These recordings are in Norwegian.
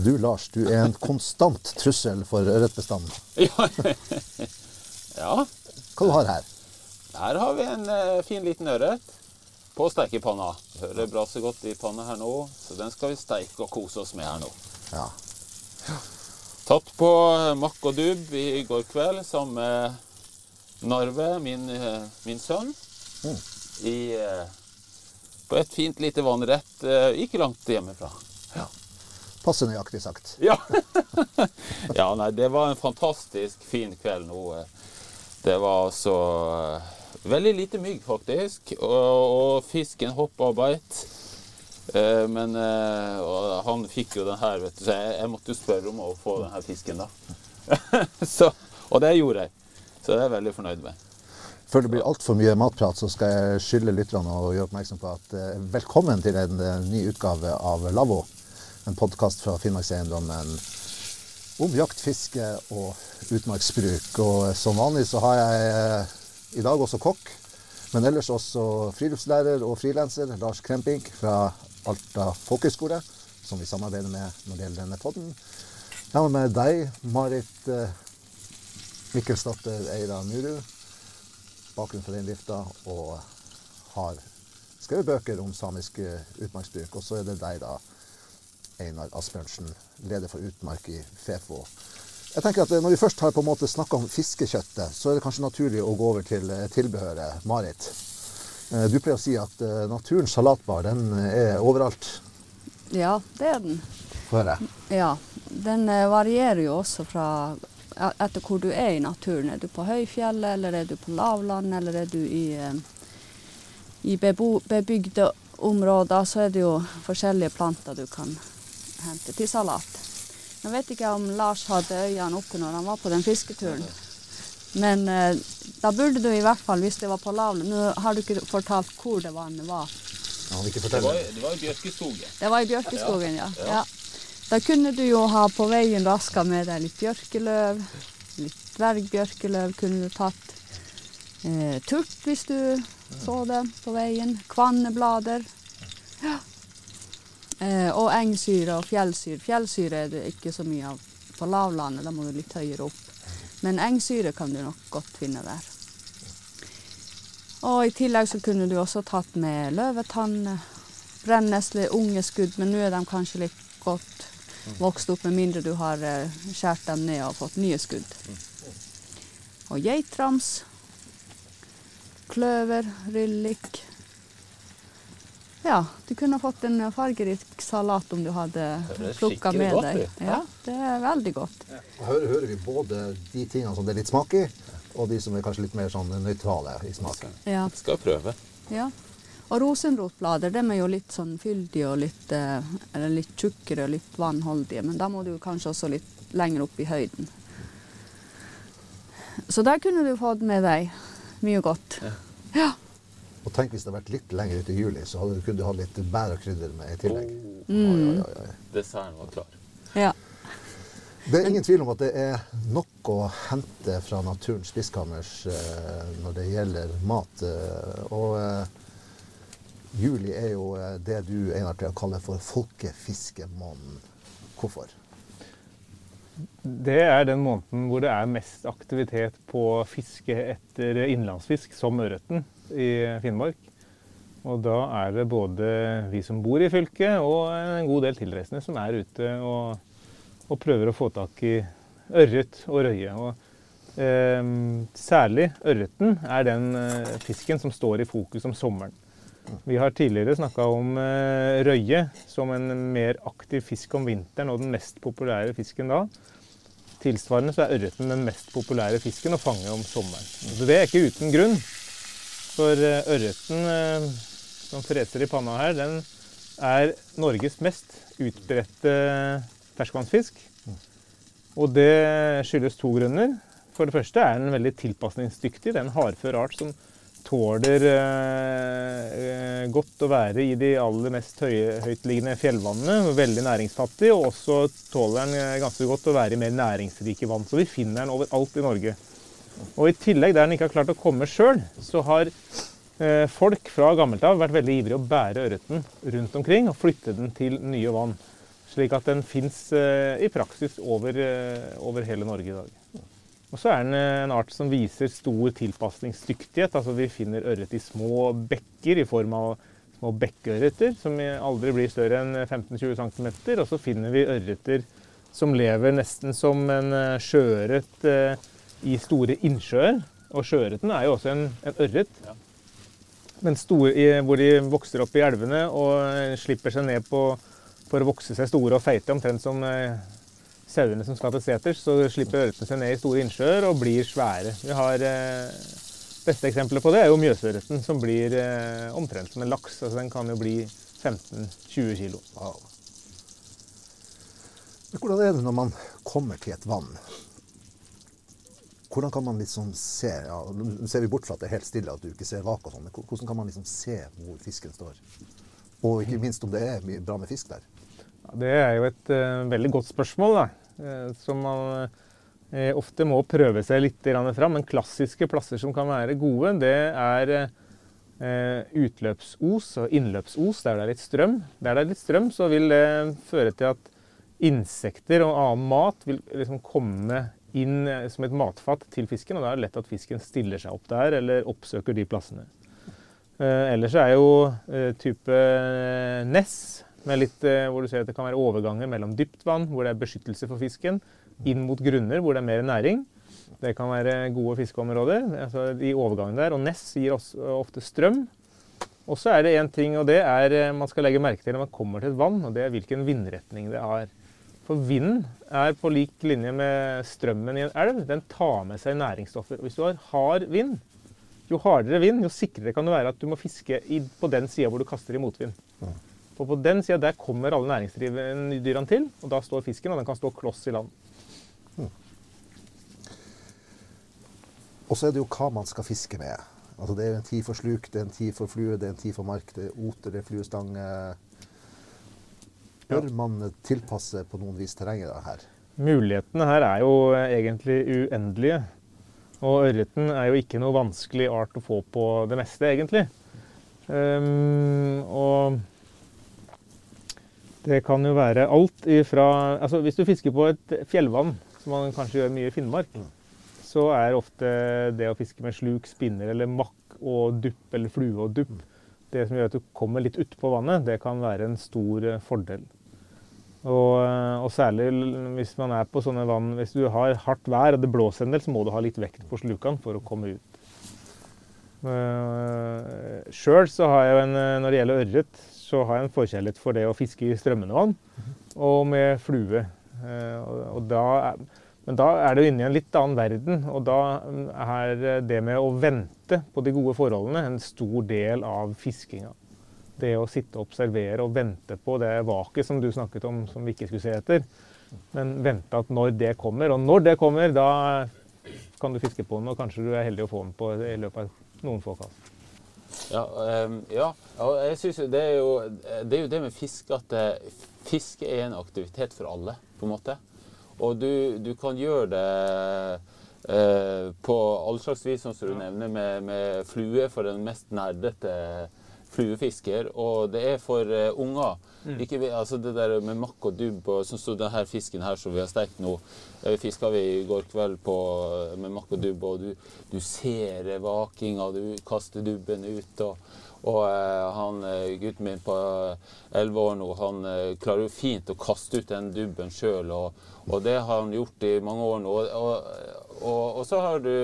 Du, Lars, du er en konstant trussel for ørretbestanden. Ja. ja. Hva du har her? Her har vi en eh, fin liten ørret på stekepanna. Hører braser godt i panna her nå, så den skal vi steike og kose oss med her nå. Ja. Tatt på makk og dubb i går kveld sammen med Narve, min, eh, min sønn, Mm. i, eh, på et fint lite vannrett eh, ikke langt hjemmefra. Passe nøyaktig sagt. Ja. ja, nei, det var en fantastisk fin kveld nå. Det var altså eh, veldig lite mygg, faktisk. Og, og fisken hoppa og beit. Eh, Men eh, han fikk jo den her, vet du, så jeg, jeg måtte spørre om å få den her fisken, da. så, og det gjorde jeg. Så det er jeg veldig fornøyd med. Før det blir altfor mye matprat, så skal jeg skylde lytterne og gjøre oppmerksom på at eh, velkommen til en ny utgave av Lavvo. En podkast fra Finnmarkseiendommen om jakt, fiske og utmarksbruk. Og eh, som vanlig så har jeg eh, i dag også kokk, men ellers også friluftslærer og frilanser Lars Kremping fra Alta folkehøgskole, som vi samarbeider med når det gjelder denne podden. Jeg har med deg, Marit eh, Mikkelsdatter Eira Muru bakgrunn for reindrifta og har skrevet bøker om samisk utmarksbruk. Og så er det deg, da, Einar Asbjørnsen, leder for Utmark i Fefo. Jeg tenker at eh, Når vi først har på en måte snakka om fiskekjøttet, så er det kanskje naturlig å gå over til eh, tilbehøret. Marit, eh, du pleier å si at naturens salatbar den er overalt. Ja, det er den. Få høre. Ja, Den varierer jo også fra etter hvor du er i naturen. Er du på høyfjellet, eller er du på lavland, eller er du i, i bebo, bebygde områder, så er det jo forskjellige planter du kan hente til salat. Nå vet ikke jeg om Lars hadde øynene oppe når han var på den fisketuren. Men eh, da burde du i hvert fall, hvis det var på lavland Nå har du ikke fortalt hvor det vannet var. Han vil ikke Det fortelle. var, det var i Bjørkeskogen. Det var i Bjørkeskogen, ja. Ja. ja. Da kunne du jo ha på veien raska med deg litt bjørkeløv. Litt dvergbjørkeløv kunne du tatt. Eh, turt hvis du så det på veien. Kvanneblader. Ja. Eh, og engsyre og fjellsyre. Fjellsyre er det ikke så mye av på lavlandet, da må du litt høyere opp. Men engsyre kan du nok godt finne der. Og i tillegg så kunne du også tatt med løvetann, brennesle, unge skudd, men nå er de kanskje litt godt vokst opp, med mindre du har eh, skåret dem ned og fått nye skudd. Og geitrams, kløver, ryllik. Ja, du kunne fått en fargerik salat om du hadde plukka med godt deg. Ja, det er veldig godt. Her hører vi både de tingene som det er litt smak i, og de som er kanskje litt mer sånn nøytrale i smaken. Ja. Skal prøve. Ja. Og rosenrotblader de er jo litt sånn fyldige og litt, eh, eller litt tjukkere og litt vannholdige, men da må du kanskje også litt lenger opp i høyden. Så der kunne du fått med deg mye godt. Ja. Og tenk hvis det hadde vært litt lenger ute i juli, så hadde du kunnet ha litt bær og krydder med i tillegg. Oh, Mm. oi, oi, oi. desserten var klar. ja. Det er ingen tvil om at det er nok å hente fra naturens spiskammers eh, når det gjelder mat. Eh, og eh, juli er jo eh, det du Einar til å kalle for folkefiskemåneden. Hvorfor? Det er den måneden hvor det er mest aktivitet på fiske etter innlandsfisk, som ørreten i Finnmark. Og da er det både vi som bor i fylket og en god del tilreisende som er ute og, og prøver å få tak i ørret og røye. Og, eh, særlig ørreten er den eh, fisken som står i fokus om sommeren. Vi har tidligere snakka om eh, røye som en mer aktiv fisk om vinteren og den mest populære fisken da. Tilsvarende så er ørreten den mest populære fisken å fange om sommeren. Så det er ikke uten grunn. For eh, ørreten eh, som freser i panna her, den er Norges mest utbredte ferskvannsfisk. Og det skyldes to grunner. For det første er den veldig tilpasningsdyktig. Det er en hardfør art som tåler eh, godt å være i de aller mest høye, høytliggende fjellvannene. Veldig næringsfattig, og også tåler den eh, ganske godt å være i mer næringsrike vann. Så vi finner den overalt i Norge. Og i tillegg, der den ikke har klart å komme sjøl, så har eh, folk fra gammelt av vært veldig ivrige å bære ørreten rundt omkring og flytte den til nye vann. Slik at den fins i praksis over, over, hele Norge i dag. Og så er den en art som viser stor tilpasningsdyktighet. Altså vi finner ørret i små bekker i form av små bekkeørreter som aldri blir større enn 15-20 cm. Og så finner vi ørreter som lever nesten som en sjøørret i store innsjøer. Og sjøørreten er jo også en, en ørret. Ja. Men store, i, hvor de vokser opp i elvene og slipper seg ned på, for å vokse seg store og feite, omtrent som eh, sauene som skal til seters, så slipper ørretene seg ned i store innsjøer og blir svære. Vi har eh, Beste eksempelet på det er jo mjøsørreten, som blir eh, omtrent som en laks. Altså, den kan jo bli 15-20 kg. Wow. Hvordan er det når man kommer til et vann? Hvordan kan man liksom se ja, Nå ser vi bort fra at det er helt stille, at du ikke ser vak og sånn, men hvordan kan man liksom se hvor fisken står? Og ikke minst om det er mye bra med fisk der. Ja, det er jo et uh, veldig godt spørsmål, da. Uh, som man uh, ofte må prøve seg litt fram. Men klassiske plasser som kan være gode, det er utløpsos og innløpsos der det er litt strøm. Der det er litt strøm, så vil det føre til at insekter og annen mat vil liksom komme inn eh, som et matfat til fisken. og Da er det lett at fisken stiller seg opp der eller oppsøker de plassene. Eh, ellers er jo eh, type eh, ness, litt, eh, hvor du ser at det kan være overganger mellom dypt vann, hvor det er beskyttelse for fisken, inn mot grunner hvor det er mer næring. Det kan være gode fiskeområder. altså de overgangene der, og Ness gir også ofte strøm. Og så er det én ting, og det er eh, man skal legge merke til når man kommer til et vann, og det er hvilken vindretning det har. For vinden er på lik linje med strømmen i en elv. Den tar med seg næringsstoffer. Hvis du har hard vind, jo hardere vind, jo sikrere kan det være at du må fiske i, på den sida hvor du kaster i motvind. For på den sida der kommer alle næringsdyrene til, og da står fisken, og den kan stå kloss i land. Mm. Og så er det jo hva man skal fiske med. Altså Det er en tid for sluk, det er en tid for flue, det er en tid for mark, det er oter, det er fluestang. Bør man tilpasse på noen vis terrenget her? Mulighetene her er jo egentlig uendelige. Og ørreten er jo ikke noe vanskelig art å få på det meste, egentlig. Um, og det kan jo være alt ifra altså Hvis du fisker på et fjellvann, som man kanskje gjør mye i Finnmark, mm. så er ofte det å fiske med sluk, spinner eller makk og dupp, eller flue og dupp, mm. det som gjør at du kommer litt utpå vannet, det kan være en stor fordel. Og, eh, og, særlig hvis man er på sånne vann Hvis du har hardt vær og det blåser en del, så må du ha litt vekt på slukene for å komme ut. Uh, Sjøl så har jeg en, eh, når det gjelder ørret, så har jeg en forkjærlighet for det å fiske i strømmende vann og med flue. Uh, og, da er, men da er det jo inne i en litt annen verden, og da er det med å vente på de gode forholdene en stor del av fiskinga det å sitte og observere og vente på det vaket som du snakket om som vi ikke skulle se etter, men vente at når det kommer. Og når det kommer, da kan du fiske på den, og kanskje du er heldig å få den på i løpet av noen få kast. Ja, um, ja, og jeg synes det, er jo, det er jo det med fiske at eh, fiske er en aktivitet for alle, på en måte. Og du, du kan gjøre det uh, på all slags vis, som du nevner, med, med flue for den mest nerdete fluefisker, og det er for uh, unger. Mm. Ikke, altså det der med makk og dubb og sånn som denne fisken her som vi har stekt nå. Uh, fiska vi i går kveld på, uh, med makk og dubb, og du, du ser vakinga, du kaster dubben ut. og og han, gutten min på elleve år nå, han klarer jo fint å kaste ut den dubben sjøl. Og, og, det har han gjort i mange år nå. Og, og, og så har du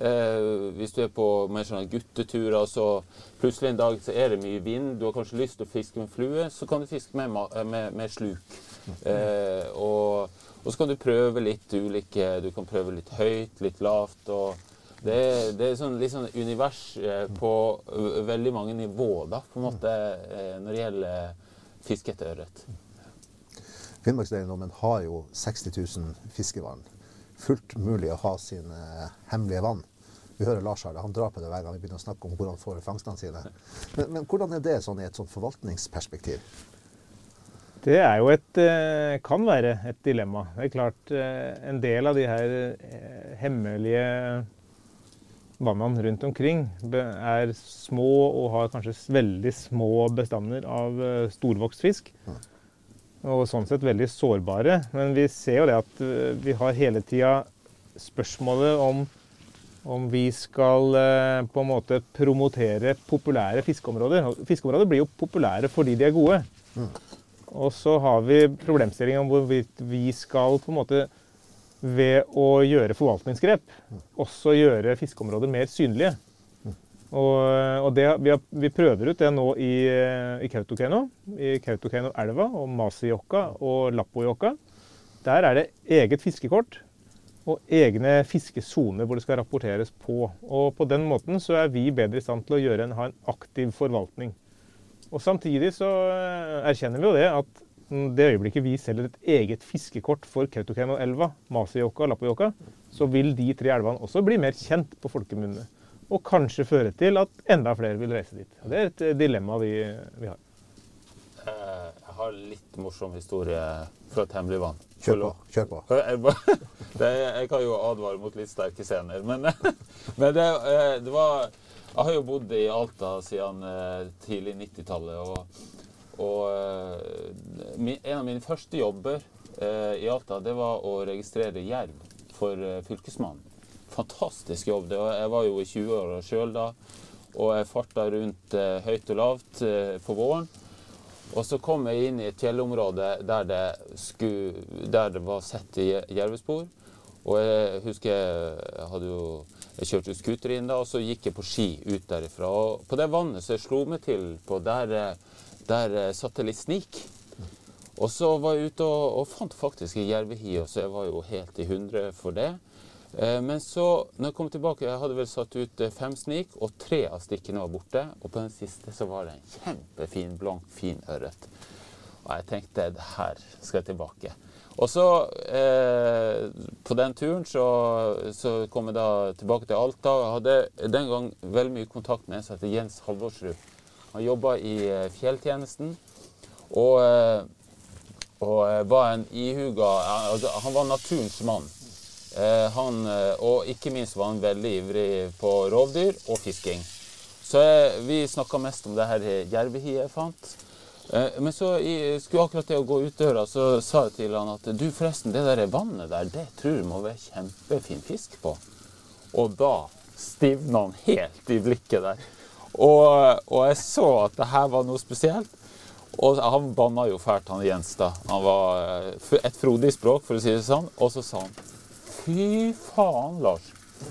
Eh, hvis du er på mer sånne gutteturer, så plutselig en dag så er det mye vind, du har kanskje lyst til å fiske med flue, så kan du fiske med, med, med sluk. Eh, og, og, så kan du prøve litt ulike Du kan prøve litt høyt, litt lavt. og det, det er sånn, litt sånn univers eh, på veldig mange nivåer da, på en måte, eh, når det gjelder fiske etter ørret. Finnmarkseiendommen har jo 60 000 fiskevann fullt mulig å ha sine hemmelige vann. Vi hører Lars her, han drar på det hver gang vi begynner å snakke om hvor han får fangstene sine. Men, men, hvordan er det sånn i et sånt forvaltningsperspektiv? Det er jo et, eh, kan være et dilemma. Det er klart eh, En del av de her eh, hemmelige vannene rundt omkring er små og har kanskje veldig små bestander av storvokst fisk. Og sånn sett veldig sårbare. Men vi ser jo det at eh, vi har hele tida spørsmålet om om vi skal eh, på en måte promotere populære fiskeområder. Fiskeområder blir jo populære fordi de er gode. Og så har vi problemstillingen om hvorvidt vi skal på en måte ved å gjøre forvaltningsgrep også gjøre fiskeområder mer synlige. Og, og det, vi, har, vi prøver ut det nå i, i Kautokeino. I Kautokeino-elva og Masiokka og Lappojoka. Der er det eget fiskekort og egne fiskesoner hvor det skal rapporteres på. Og På den måten så er vi bedre i stand til å gjøre en, ha en aktiv forvaltning. Og Samtidig så eh, erkjenner vi jo det at det øyeblikket vi selger et eget fiskekort for Kautokeino-elva, Masijoka og Lappojoka, så vil de tre elvene også bli mer kjent på folkemunne. Og kanskje føre til at enda flere vil reise dit. Og det er et dilemma vi, vi har. Eh, jeg har litt morsom historie fra et hemmelig vann. Kjør på. kjør på. Jeg, det, jeg kan jo advare mot litt sterke scener, men, men det, eh, det var Jeg har jo bodd i Alta siden eh, tidlig 90-tallet, og, og eh, en av mine første jobber eh, i Alta, det var å registrere jerv for eh, Fylkesmannen. Fantastisk jobb. Det var, jeg var jo i 20-åra sjøl da, og jeg farta rundt eh, høyt og lavt eh, på våren. Og så kom jeg inn i et fjellområde der det, skulle, der det var sett i jervespor. Og jeg husker jeg hadde jo jeg kjørte scooter inn da, og så gikk jeg på ski ut derifra. Og på det vannet som jeg slo meg til på, der, eh, der satt det litt snik. Og så var jeg ute og, og fant faktisk en jervehi, og så jeg var jo helt i hundre for det. Eh, Men så, når jeg kom tilbake, jeg hadde vel satt ut eh, fem snik, og tre av stikkene var borte. Og på den siste så var det en kjempefin, blank, fin ørret. Og jeg tenkte det her skal jeg tilbake. Og så, eh, på den turen, så, så kom jeg da tilbake til Alta. Jeg hadde den gang veldig mye kontakt med en som heter Jens Halvorsrud. Han jobba i eh, fjelltjenesten. Og, og var en ihuga altså, Han var naturens mann. Eh, han, eh, og ikke minst var han veldig ivrig på rovdyr og fisking. Så eh, vi snakka mest om det her jervehiet jeg fant. Men så i, skulle akkurat det å gå ut døra, så sa jeg til han at du forresten, det der vannet der, det tror jeg må være kjempefin fisk på. Og da stivna han helt i blikket der. Og, og jeg så at det her var noe spesielt. Og han banna jo fælt, han Jens. da. Han var et frodig språk, for å si det sånn. Og så sa han Fy faen, Lars.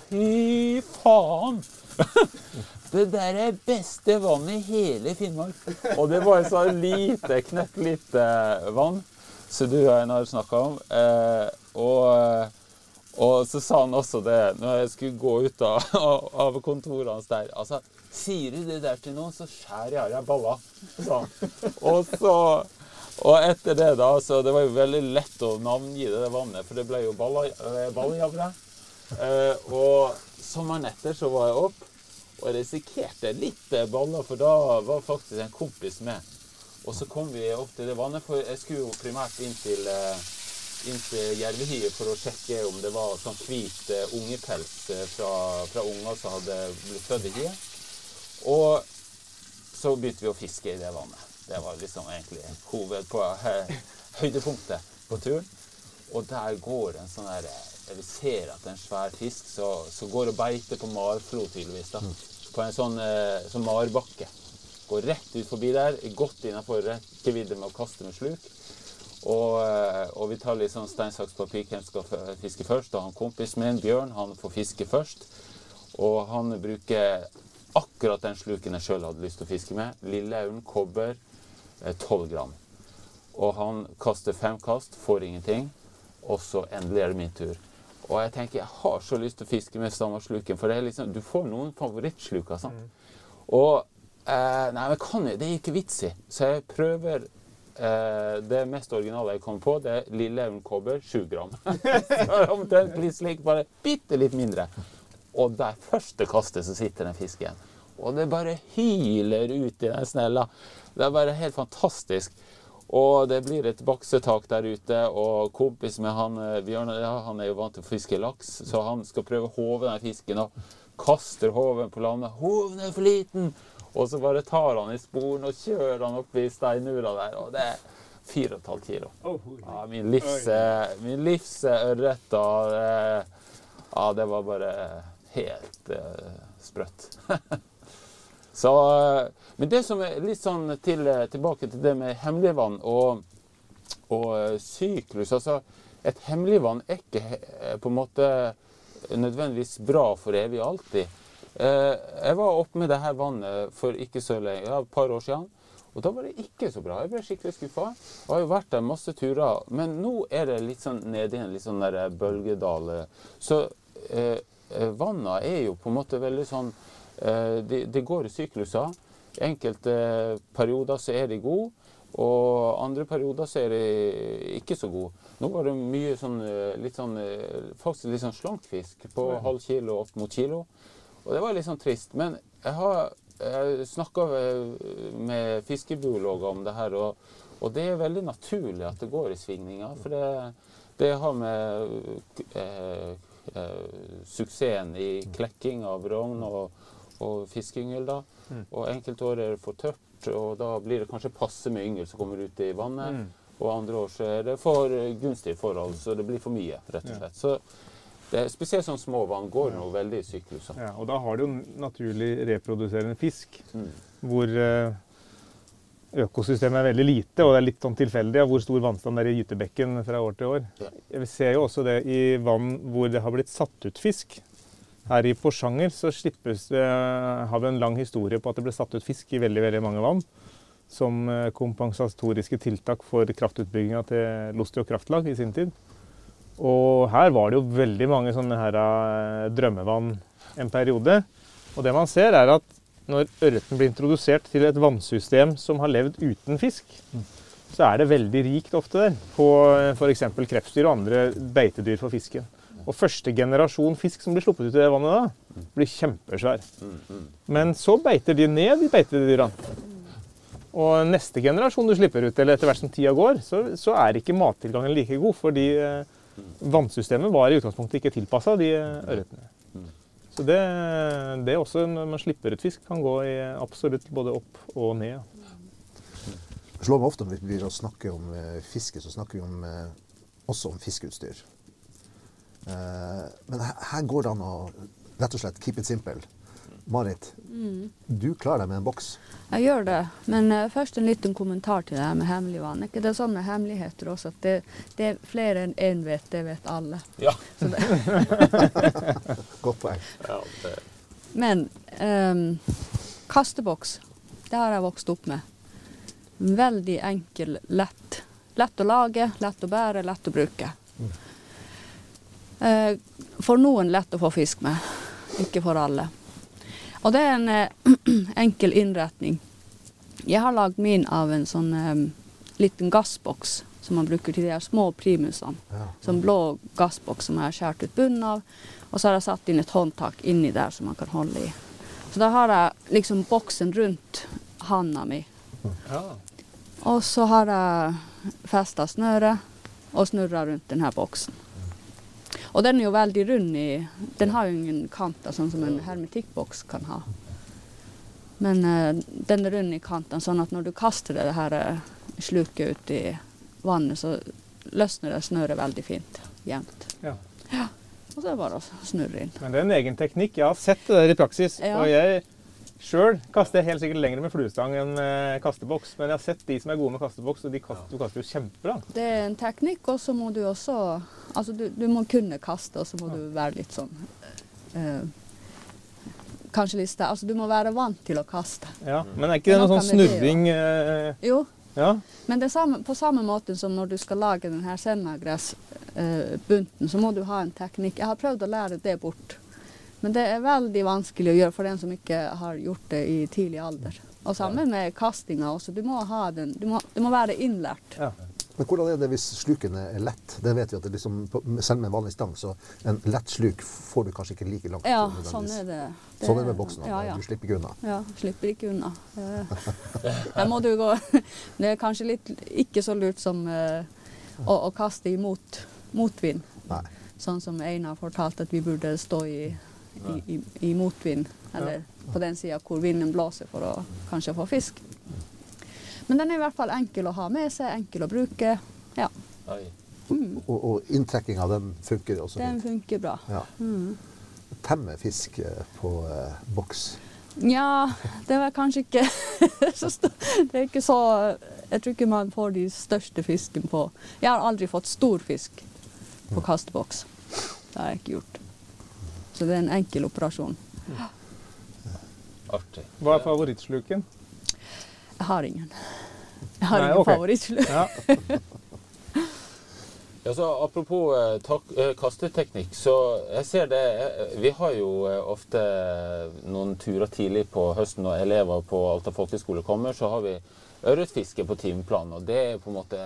Fy faen! Det der er beste vannet i hele Finnmark. Og det var så lite, knøttlite vann som du og jeg har snakka om. Eh, og, og så sa han også det når jeg skulle gå ut av, av kontoret hans der. Altså, sier du det der til noen, så skjærer jeg av deg balla. sa han. Og så og etter det, da, så det var jo veldig lett å navngi det vannet, for det ble jo eh, balljavre. Eh, og sommeren etter så var jeg opp, og risikerte litt eh, baller, for da var faktisk en kompis med. Og så kom vi opp til det vannet, for jeg skulle jo primært inn til, eh, inn til jervehiet for å sjekke om det var sånn hvit eh, ungepels fra, fra unger som hadde blitt født i hiet. Og så begynte vi å fiske i det vannet. Det var liksom egentlig hoved på eh, høydepunktet på turen. Og der går en sånn der Vi ser at det er en svær fisk som går og beiter på marflo, tydeligvis. da. På en sånn, eh, sånn marbakke. Går rett ut forbi der, godt innafor rekkevidde med å kaste med sluk. Og, eh, og vi tar litt sånn stein, saks, papir, hvem skal fiske først. Og han kompisen min, Bjørn, han får fiske først. Og han bruker akkurat den sluken jeg sjøl hadde lyst til å fiske med. Lilleauren, kobber, eh, 12 gram. Og han kaster fem kast, får ingenting. Og så endelig er det min tur. Og jeg tenker, jeg har så lyst til å fiske med stammarsluken, for det er liksom, du får noen favorittsluker. sant? Og eh, Nei, men kan jeg, det er ikke vits i. Så jeg prøver eh, Det mest originale jeg kommer på, det er Lilleelven kobber, 7 gram. så omtrent litt slik, bare bitte litt mindre. Og der første kastet så sitter den fisken. Og det bare hyler ut i den snella. Det er bare helt fantastisk. Og det blir et baksetak der ute, og kompisen med han, eh, Bjørn han er jo vant til å fiske laks, så han skal prøve å håve den fisken og kaster håven på landet. 'Håven er for liten!' Og så bare tar han i sporen og kjører han opp i steinura der. Og det er Fire og et halvt kilo. Ja, min livs, eh, min livs eh, ørret Ja, det var bare helt uh, sprøtt. Så eh, Men det som er litt sånn til, eh, tilbake til det med hemmeligvann og, og eh, syklus Altså, et hemmeligvann er ikke på en måte nødvendigvis bra for evig og alltid. Jeg var oppe med det her vannet for ikke så lenge, ja, et par år siden. Og da var det ikke så bra. Jeg ble skikkelig skuffa. Jeg har jo vært der masse turer. Men nå er det litt sånn nede i en litt sånn der bølgedal. Så eh, eh, er jo på en måte veldig sånn det, de går i sykluser. Enkelte perioder så er de gode, og andre perioder så er de ikke så gode. Nå var det mye sånn eh, litt sånn eh, faktisk litt sånn slank fisk på halv kilo opp mot kilo. Og det var litt sånn trist. Men jeg har snakka med fiskebiologer om det her, og, og, det er veldig naturlig at det går i svingninger. For det, det har med eh, eh, suksessen i klekking av rogn og, og fiskeyngel, da. Mm. Og enkelte år er det for tørt, og da blir det kanskje passe med yngel som kommer ut i vannet. Mm. Og andre år så er det for gunstige forhold, så det blir for mye, rett og slett. Så det er spesielt sånn små vann går nå veldig i sykluser. Ja, og da har du jo naturlig reproduserende fisk, Mm. hvor eh, økosystemet er veldig lite, og det er litt sånn tilfeldig av hvor stor vannstand det er i gytebekken fra år til år. Ja. Vi ser jo også det i vann hvor det har blitt satt ut fisk. Her i Porsanger så slippes har vi en lang historie på at det ble satt ut fisk i veldig, veldig mange vann. Som eh, kompensatoriske tiltak for kraftutbygginga til Lostio Kraftlag i sin tid. Og her var det jo veldig mange sånne her eh, drømmevann en periode. Og det man ser er at når ørreten blir introdusert til et vannsystem som har levd uten fisk, så er det veldig rikt ofte der på f.eks. krepsdyr og andre beitedyr for fisken. Og første generasjon fisk som blir sluppet ut i det vannet da, blir kjempesvær. Men så beiter de ned de beitedyra. Og neste generasjon du slipper ut, eller etter hvert som tida går, så, så er ikke mattilgangen like god, fordi eh, vannsystemet var i utgangspunktet ikke tilpassa de eh, ørretene. Så det, det også når man slipper ut fisk, kan gå i absolutt både opp og ned. Det slår meg ofte når vi begynner å snakke om eh, fiske, så snakker vi om, også om fiskeutstyr. Eh, men her, går det an å rett og slett keep it simple. Marit, du klarer deg med en boks. Jeg gjør det, men uh, først en liten kommentar til det her med hemmelig vann. Er ikke det sånn med hemmeligheter også at det, det er flere enn én vet, det vet alle. Ja. Så det, Godt poeng. ja men um, kasteboks, det har jeg vokst opp med. Veldig enkel, lett. Lett å lage, lett å bære, lett å bruke. Eh, for noen lett å få fisk med, ikke for alle. Og det er en eh, enkel innretning. Jeg har lagd min av en sånn eh, liten gassboks som man bruker til de her små primusene. Ja. Sånn blå gassboks som jeg har skåret ut bunnen av. Og så har jeg satt inn et håndtak inni der som man kan holde i. Så da har jeg liksom boksen rundt handa mi. Og så har jeg festa snøret og snurra rundt denne boksen. Og den er jo veldig rund i Den har jo ingen kanter, sånn som en hermetikkboks kan ha. Men uh, den er rund i kanten, sånn at når du kaster det her eh, sluket ut i vannet, så løsner det snøret veldig fint. Jevnt. Ja. Og så er det bare å snurre inn. Men det er en egen teknikk. Jeg har sett det der i praksis. Ja. Og jeg sjøl kaster helt sikkert lenger med fluestang enn med kasteboks. Men jeg har sett de som er gode med kasteboks, og de kaster, du kaster jo kjempebra. Det er en teknikk, og så må du også Altså, du, du må kunne kaste, og så må du være litt sånn eh, Kanskje litt sterk. Altså, du må være vant til å kaste. Ja. Men er ikke det noe sånn snurring eh, Jo, Ja. men det er samme, på samme måte som når du skal lage denne sennagressbunten, sennagressbunten, så må du ha en teknikk. Jeg har prøvd å lære det bort. Men det er veldig vanskelig å gjøre for den som ikke har gjort det i tidlig alder. Og sammen med kastinga også. Du må ha den, du må, det må være innlært. ja. Men hvordan er det hvis slukene er lett? Det vet vi at det liksom, selv med en vanlig stang, så en lett sluk får du kanskje ikke like langt. Ja, sånn er det. Sånn er det med boksen. Ja, ja. Du slipper ikke unna. Ja, slipper ikke unna. Eh, Der må du gå Det er kanskje litt ikke så lurt som uh, å, å kaste imot motvind. Nei. Sånn som Einar fortalte at vi burde stå i, i, i, i motvind, eller på den sida hvor vinden blåser for å kanskje få fisk. Men den er i hvert fall enkel å ha med seg, enkel å bruke. Ja, Mm. Og, og inntrekkinga, den funker også den funker bra. Ja. Temme fisk eh, på eh, boks. Ja, det var kanskje ikke så Det er ikke så Jeg tror ikke man får de største fisken på Jeg har aldri fått stor fisk på kasteboks. Det har jeg ikke gjort. Så det er en enkel operasjon. Artig. Hva er favorittsluken? Jeg har ingen. Jeg har Nei, ingen okay. favorittsluk. Ja. Ja, så apropos eh, tak, eh, kasteteknikk, så jeg ser det eh, Vi har jo eh, ofte noen turer tidlig på høsten når elever på Alta folkehøgskole kommer, så har vi ørretfiske på timeplan. Og det er på en måte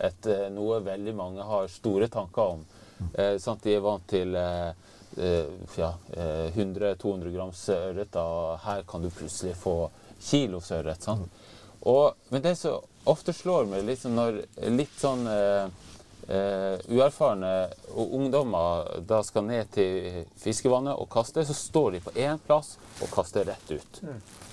et, noe veldig mange har store tanker om. Eh, sant? De er vant til eh, eh, ja, eh, 100-200 grams ørret. og Her kan du plutselig få kilos ørret. Sant? Men det som ofte slår meg, liksom når litt sånn eh, eh, uerfarne ungdommer da skal ned til fiskevannet og kaste, så står de på én plass og kaster rett ut.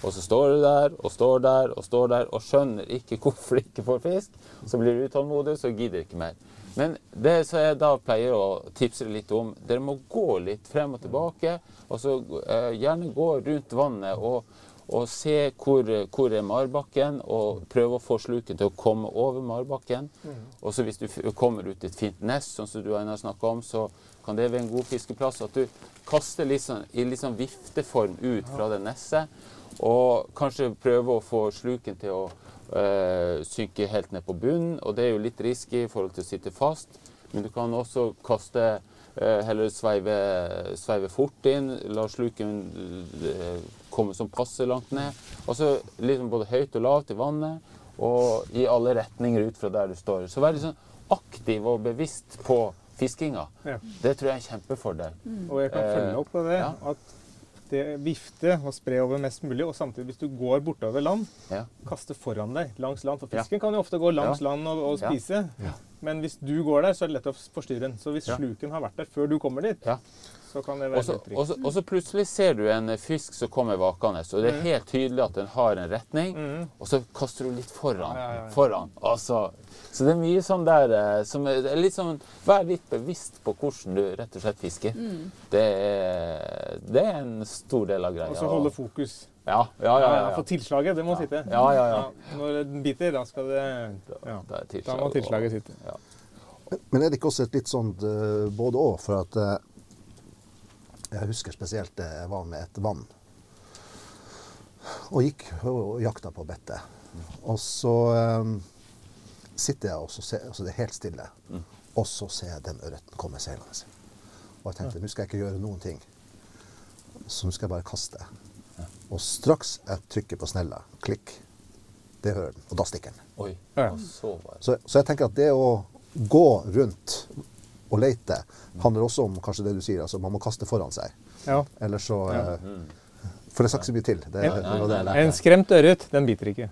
Og så står de der og står der og står der og skjønner ikke hvorfor de ikke får fisk. Så blir de utålmodige, så gidder de ikke mer. Men det som jeg da pleier å tipse litt om, dere må gå litt frem og tilbake. Og så eh, gjerne gå rundt vannet og, og se hvor, hvor er marbakken, og prøve å få sluken til å komme over marbakken. Og så hvis du kommer ut i et fint nest, sånn som du har snakka om, så kan det være en god fiskeplass. At du kaster sånn, i sånn vifteform ut fra det nesset. Og kanskje prøve å få sluken til å øh, synke helt ned på bunnen. Og det er jo litt risky i forhold til å sitte fast. Men du kan også kaste eh, Heller sveive, sveive fort inn. La sluken eh, komme sånn passe langt ned. Og så liksom både høyt og lavt i vannet. Og i alle retninger ut fra der du står. Så vær litt sånn aktiv og bevisst på fiskinga. Ja. Det tror jeg er en kjempefordel. Og jeg kan følge opp på det. Ja. At det vifte og spre over mest mulig, og samtidig hvis du går bortover land, Ja. kaste foran deg langs land. For Ja. fisken kan jo ofte gå langs Ja. land og, og Ja. spise. Men hvis du går der, så er det lett å forstyrre den. Så hvis Ja. sluken har vært der før du kommer dit, Ja. Så kan det Og være så, litt og, så, og så plutselig ser du en fisk som kommer vakende, og det er helt tydelig at den har en retning, mm. og så kaster du litt foran. Ja, ja, ja. foran. Altså, så, så det er mye sånn der eh, som er, litt sånn, Vær litt bevisst på hvordan du rett og slett fisker. Det, er, det er en stor del av greia. Og så holde fokus. Ja, ja, ja. ja, For tilslaget, det må sitte. Ja, ja, ja. Når den biter, da skal det ja. Da er Da må tilslaget sitte. Ja. Men er det ikke også et litt sånt eh, både òg? For at eh, jeg husker spesielt jeg var med et vann og gikk og jakta på bettet. Og så um, sitter jeg og så ser, altså det er helt stille, og så ser jeg den ørreten komme seilende. Og jeg tenkte nå skal jeg ikke gjøre noen ting, så nå skal jeg bare kaste. Og straks jeg trykker på snella, klikk, det hører den, og da stikker den. Oi. Ja. Så var det. Så, så jeg tenker at det å gå rundt og lete handler også om kanskje det du sier, altså man må kaste foran seg. Ja. Eller så Ja. eh, For det skal ikke så mye til. Det, en, det det En skremt ørret, den biter ikke.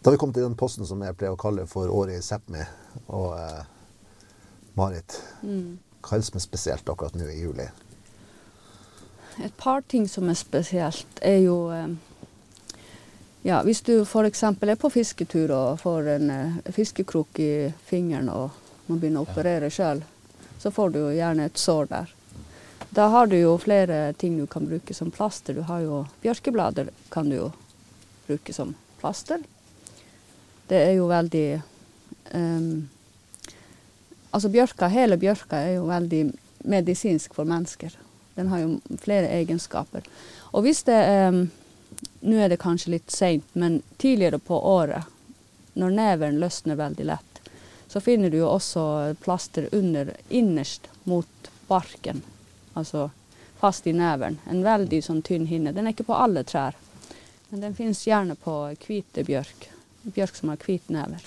Da har vi kommet til den posten som jeg pleier å kalle for året i Sápmi. Og eh, Marit, hva er det som er spesielt akkurat nå i juli? Et par ting som er spesielt, er jo eh, ja, Hvis du f.eks. er på fisketur og får en eh, fiskekrok i fingeren og må begynne å operere sjøl, så får du jo gjerne et sår der. Da har du jo flere ting du kan bruke som plaster. Du har jo Bjørkeblader kan du jo bruke som plaster. Det er jo veldig um, Altså bjørka, hele bjørka er jo veldig medisinsk for mennesker. Den har jo flere egenskaper. Og hvis det um, Nå er det kanskje litt seint, men tidligere på året, når neven løsner veldig lett, så finner du jo også plaster under, innerst mot barken. Altså fast i neven. En veldig sånn tynn hinne. Den er ikke på alle trær, men den finnes gjerne på hvite bjørk. Bjørk som har hvit never.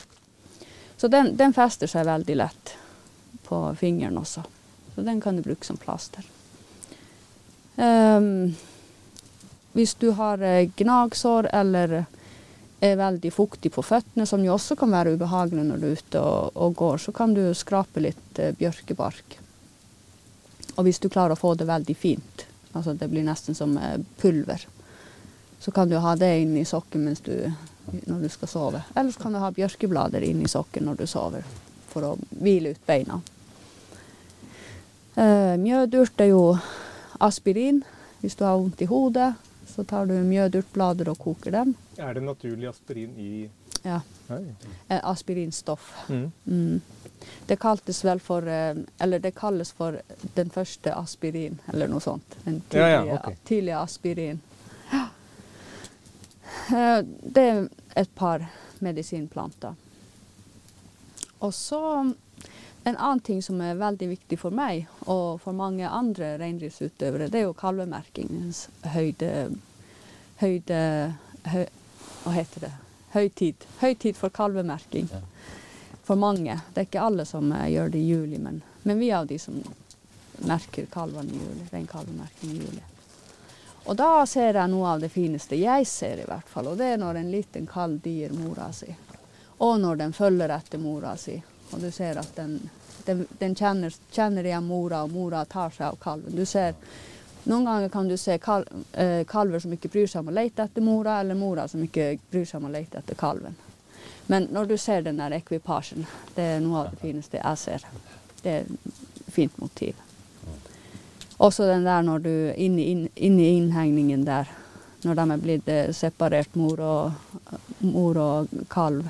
Så den, den fester seg veldig lett på fingeren også. Så den kan du bruke som plaster. Um, hvis du har eh, gnagsår eller er veldig fuktig på føttene, som jo også kan være ubehagelig når du er ute og, og går, så kan du skrape litt eh, bjørkebark. Og hvis du klarer å få det veldig fint, altså det blir nesten som eh, pulver, så kan du ha det inn i sokken du når du skal sove. Eller så kan du ha bjørkeblader inni sokken når du sover, for å hvile ut beina. Eh, mjødurt er jo aspirin. Hvis du har vondt i hodet, så tar du mjødurtblader og koker dem. Er det naturlig aspirin i Ja, eh, aspirinstoff. Mm. Mm. Det kaltes vel for eh, Eller det kalles for den første aspirin, eller noe sånt. Den Ja, ja, okay. ok. tidlige aspirin. Ja. Eh, Det er et par medisinplanter. Og så en annen ting som er veldig viktig for meg og for mange andre reindriftsutøvere, det er jo kalvemerkingens høyde, høyde høy, Hva heter det? Høytid. Høytid for kalvemerking. For mange. Det er ikke alle som eh, gjør det i juli, men, men vi er av de som merker kalvene i juli. Reinkalvemerking i juli. Og da ser jeg noe av det fineste jeg ser, i hvert fall. Og det er når en liten kalv dier mora si. Og når den følger etter mora si. Og du ser at den, den, den kjenner, kjenner igjen mora, og mora tar seg av kalven. Du ser, noen ganger kan du se kal, eh, kalver som ikke bryr seg om å lete etter mora, eller mora som ikke bryr seg om å lete etter kalven. Men når du ser den der ekvipasjen, det er noe av det fineste jeg ser. Det er et fint motiv. Også den der når du inni inn, inn innhegningen der, når de er blitt eh, separert, mor og, mor og kalv.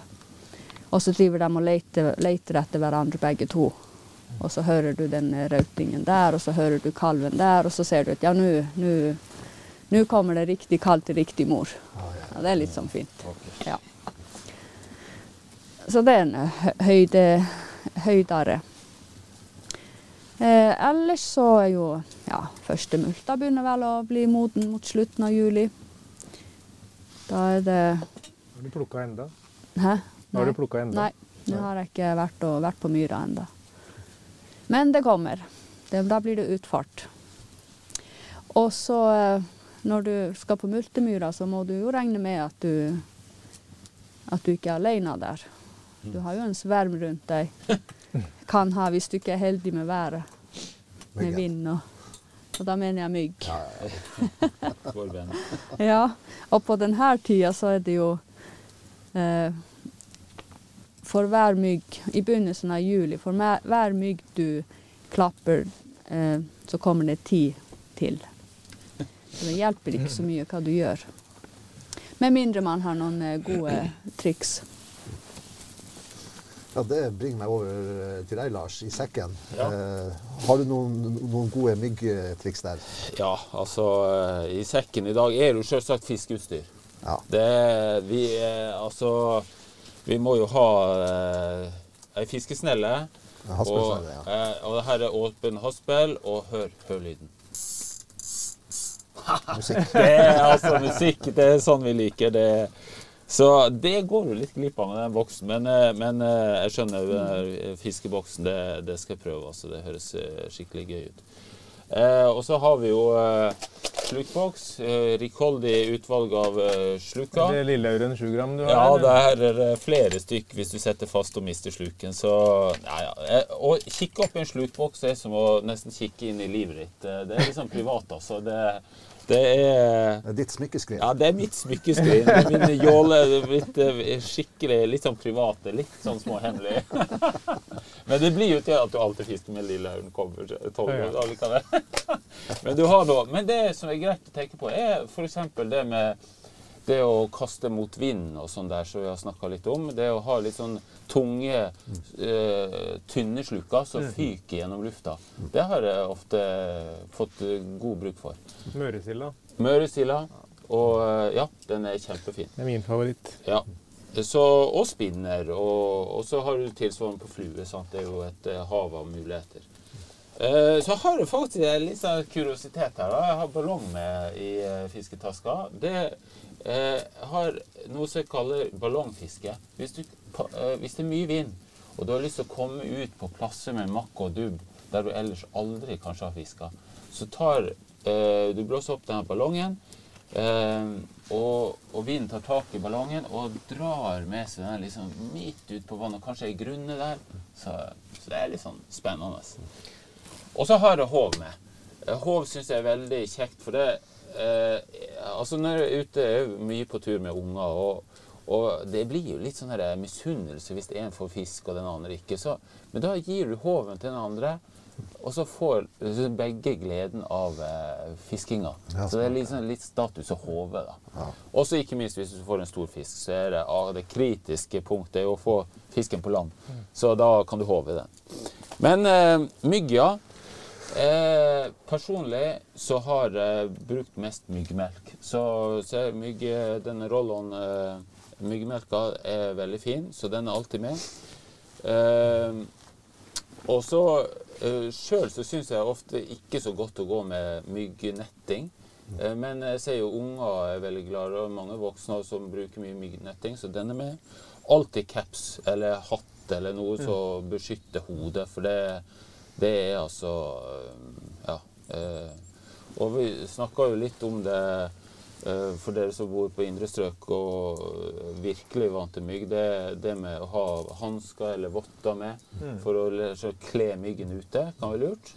Og så driver de og leter, leter etter hverandre begge to. Og så hører du den rautingen der, og så hører du kalven der, og så ser du at ja, nå- kommer det riktig kalv til riktig mor. Ja, det er litt sånn fint. Ja. Så det er en høyde, høydare. Eh, ellers så er jo ja, første multa begynner vel å bli moden mot slutten av juli. Da er det Har du plukka enda? Hæ? Har du plukka enda? Nei, nå har jeg ikke vært, og, vært på myra ennå. Men det kommer. Det, da blir det utfart. Og så eh, når du skal på multemyra, så må du jo regne med at du, at du ikke er alene der. Du har jo en sverm rundt deg. Kan ha hvis du ikke er heldig med været, med vind og Og da mener jeg mygg. Ja, og på denne tida så er det jo eh, For hver mygg i begynnelsen av juli, for hver, mygg du klapper, eh, så kommer det ti til. Så det hjelper ikke så mye hva du gjør. Med mindre man har noen eh, gode triks. ja, det bringer meg over eh, til deg, Lars, i sekken. Ja. Eh, har du noen, noen gode myggtriks der? Ja, altså eh, I sekken i dag er det jo selvsagt fiskeutstyr. Ja. Det, vi, eh, altså, vi må jo ha eh, ei fiskesnelle. Og, ja. eh, og det her er åpen haspel, og hør, hør lyden. Musikk. Det er altså musikk. Det er sånn vi liker det. Så det går du litt glipp av med den boksen. Men, eh, men eh, jeg skjønner der fiskeboksen. Det, det skal jeg prøve. Altså. Det høres eh, skikkelig gøy ut. Eh, og så har vi jo eh, slukboks. Eh, rikholdig utvalg av sluker. Det Lilleauren 7 gram du har? Ja, det er flere stykk hvis du setter fast og mister sluken. Så, ja, ja. Å kikke opp i en slukboks er som å nesten kikke inn i livet ditt. Det er liksom privat, altså. Det, det er Det er ditt smykkeskrin. ja, det er mitt smykkeskrin. Det er blitt eh, skikkelig litt sånn private, litt sånn småhemmelig. Men det blir jo til at du alltid fisker med lille år allikevel. Men du har da Men det som er greit å tenke på, er f.eks. det med det å kaste mot vind og sånn der, som vi har snakka litt om. Det å ha litt sånn tunge, uh, tynne sluker som fyker gjennom lufta. Det har jeg ofte fått eh, god bruk for. Møresilda. Møresilda. Og eh, ja, den er kjempefin. Det er min favoritt. Ja. Så, og spinner. Og, og så har du tilsvarende på flue. Sant? Det er jo et hav av muligheter. Så har jeg faktisk en litt sånn kuriositet her. Da. Jeg har ballong med i fisketaska. Det har noe som jeg kaller ballongfiske. Hvis, du, eh, hvis det er mye vind, og du har lyst til å komme ut på plasser med makk og dubb der du ellers aldri kanskje har fiska, så tar eh, du blåser opp denne ballongen. Eh, og, og vinden tar tak i ballongen og drar med seg den liksom midt ut på vannet, kanskje ei grunne der. Så, så det er litt sånn spennende. Og så har jeg håv med. Eh, Håv syns jeg er veldig kjekt, for det eh, Altså når jeg er ute, jeg er mye på tur med unger, og, Og det blir jo litt sånn her misunnelse hvis en får fisk og den andre ikke. Så, men da gir du håven til den andre, og så får så begge gleden av eh, fiskinga. Ja, så det er liksom litt status og hove, da. Ja. Og så ikke minst hvis du får en stor fisk, så er det ah, det kritiske punktet er å få fisken på land. Så da kan du håve den. Men eh, mygg, ja. Eh, personlig så har jeg brukt mest myggmelk. Så, så mygg, denne roll-on eh, myggmelka er veldig fin, så den er alltid med. Eh, og så uh, Sjøl så syns jeg ofte ikke så godt å gå med myggnetting. Eh, men jeg ser jo unger er veldig glade, og mange voksne som bruker mye myggnetting, så den er med. Alltid caps eller hatt eller noe som beskytter hodet, for det, det er altså eh, Ja. eh, og vi snakka jo litt om det eh, for dere som bor på indre strøk og virkelig vant til mygg. Det, det med å ha hansker eller votter med for å kle myggen ute, kan være lurt.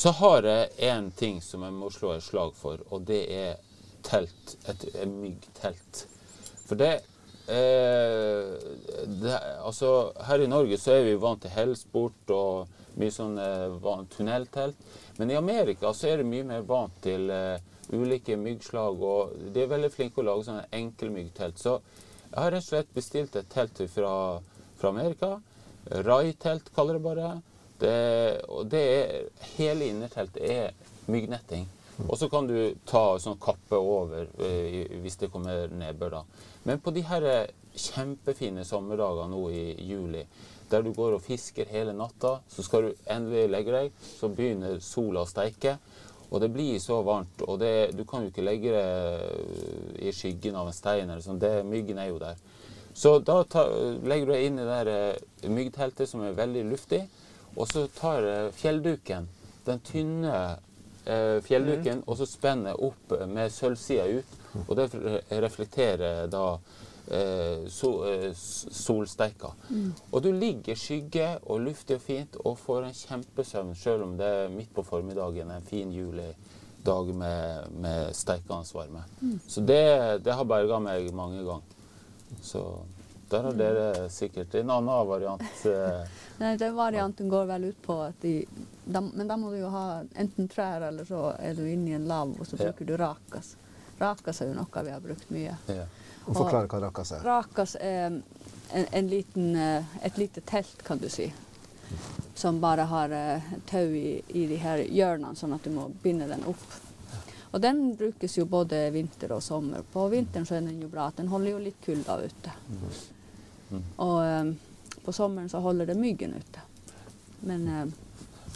Så har jeg én ting som jeg må slå et slag for, og det er telt. Et myggtelt. For det, eh, det Altså, her i Norge så er vi vant til hellsport og mye sånn eh, tunneltelt. Men i Amerika så er det mye mer vant til eh, ulike myggslag, og de er veldig flinke å lage sånne enkelmyggtelt. Så jeg har rett og slett bestilt et telt fra, fra Amerika. Rai-telt kaller det bare. Det, og det er, hele innerteltet er myggnetting. Og så kan du ta sånn kappe over eh, hvis det kommer nedbør. da. Men på de her eh, kjempefine sommerdager nå i juli, der du går og fisker hele natta, så skal du endelig legge deg, så begynner sola å steike. Og det blir så varmt, og det, du kan jo ikke legge det i skyggen av en stein. eller sånn, det, Myggen er jo der. Så da ta, legger du deg inn i det eh, myggteltet som er veldig luftig, og så tar fjellduken, den tynne eh, fjellduken, og så spenner jeg opp med sølvsida ut. Og det reflekterer da eh, eh, solsteika. Og du ligger skygge og luftig og fint og får en kjempesøvn selv om det er midt på formiddagen en fin julidag med, med steikende varme. Så det, det har berga meg mange ganger. Så der har dere sikkert en annen variant. Eh, Nei, den varianten går vel ut på at de, de, Men da må du jo ha enten trær, eller så er du inne i en lav, og så Ja. bruker du rakas. Rakas er jo noe vi har brukt mye. ja. Og forklare hva rakas er. Rakas er en, en liten, eh, et lite telt, kan du si. Som bare har eh, tau i, i de her hjørnene, sånn at du må binde den opp. Og den brukes jo både vinter og sommer. På vinteren så er den jo bra, at den holder jo litt kulda ute. Mm. Og eh, på sommeren så holder det myggen ute. Men eh,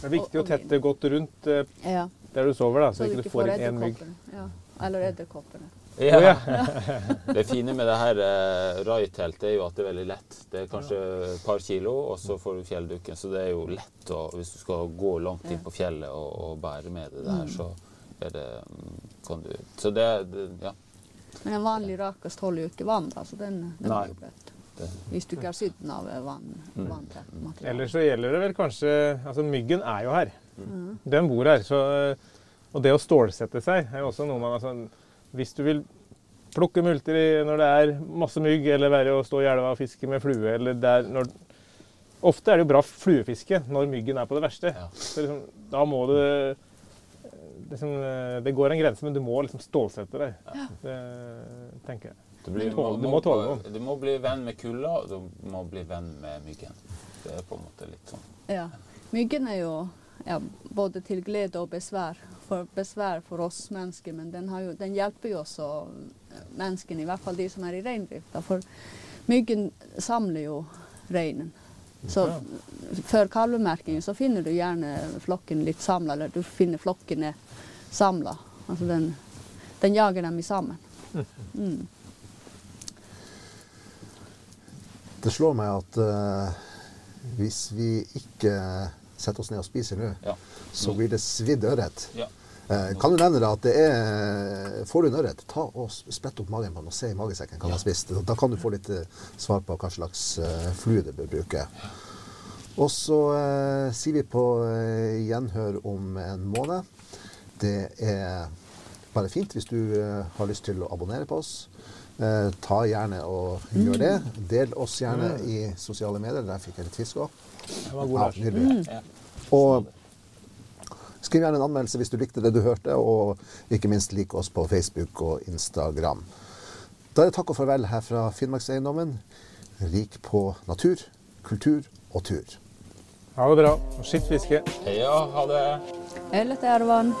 Det er viktig Og- å tette godt rundt eh, ja, der du sover, da, så, så ikke du får inn én mygg. Ja. Eller edderkoppene. Ja. Ja. Det fine med det her eh, Rai-teltet er jo at det er veldig lett. Det er kanskje et par kilo, og så får du fjellduken. Så det er jo lett å, hvis du skal gå langt inn på fjellet og, og bære med det der, så er det mm, kan du Så det, det Ja. Men en vanlig rakast holder jo ikke vann, da, så den, den Nei. er bløt. Hvis du ikke har sydd den av eh, vann, Mm. vanntett materiale. Ellers så gjelder det vel kanskje Altså, myggen er jo her. Mm. Den bor her. Så, og det å stålsette seg er jo også noe man altså, Hvis du vil plukke multer i, når det er masse mygg, eller være å stå i elva og fiske med flue, eller der når Ofte er det jo bra fluefiske når myggen er på det verste. Ja. Så liksom, da må du liksom, Det går en grense, men du må liksom stålsette deg. Det tenker jeg. Det blir, Tåle- du må tåle. Du må bli venn med kulda, og du må bli venn med myggen. Det er på en måte litt sånn. Ja. Myggen er jo ja, både til glede og besvær. For besvær for oss mennesker, men den, har jo, den hjelper jo også eh, menneskene, i hvert fall de som er i reindrifta. For myggen samler jo reinen. Så Ja. før kalvemerkingen så finner du gjerne flokken litt samla, eller du finner flokkene samla. Altså den, den jager dem i sammen. Mm. Det slår meg at uh, hvis vi ikke setter oss ned og spiser nå, Ja. så blir det svidd ørret. ja. Uh, kan du nevne deg at det er Får du en ørret, ta og sprett opp magen på den og se i magesekken hva den har spist. Da kan du få litt eh, svar på hva slags uh, flue du bør bruke. Og så sier vi på gjenhør om en måned. Det er bare fint hvis du har lyst til å abonnere på oss. Eh, ta gjerne og gjør det. Del oss gjerne i sosiale medier. Der fikk jeg litt fisk òg. Det var god Ja, nydelig. Og skriv gjerne en anmeldelse hvis du likte det du hørte, og ikke minst lik oss på Facebook og Instagram. Da er det takk og farvel her fra Finnmarkseiendommen. Rik på natur, kultur og tur. Ha det bra. Og skitt fiske. ja, ha det. Eller Tervan.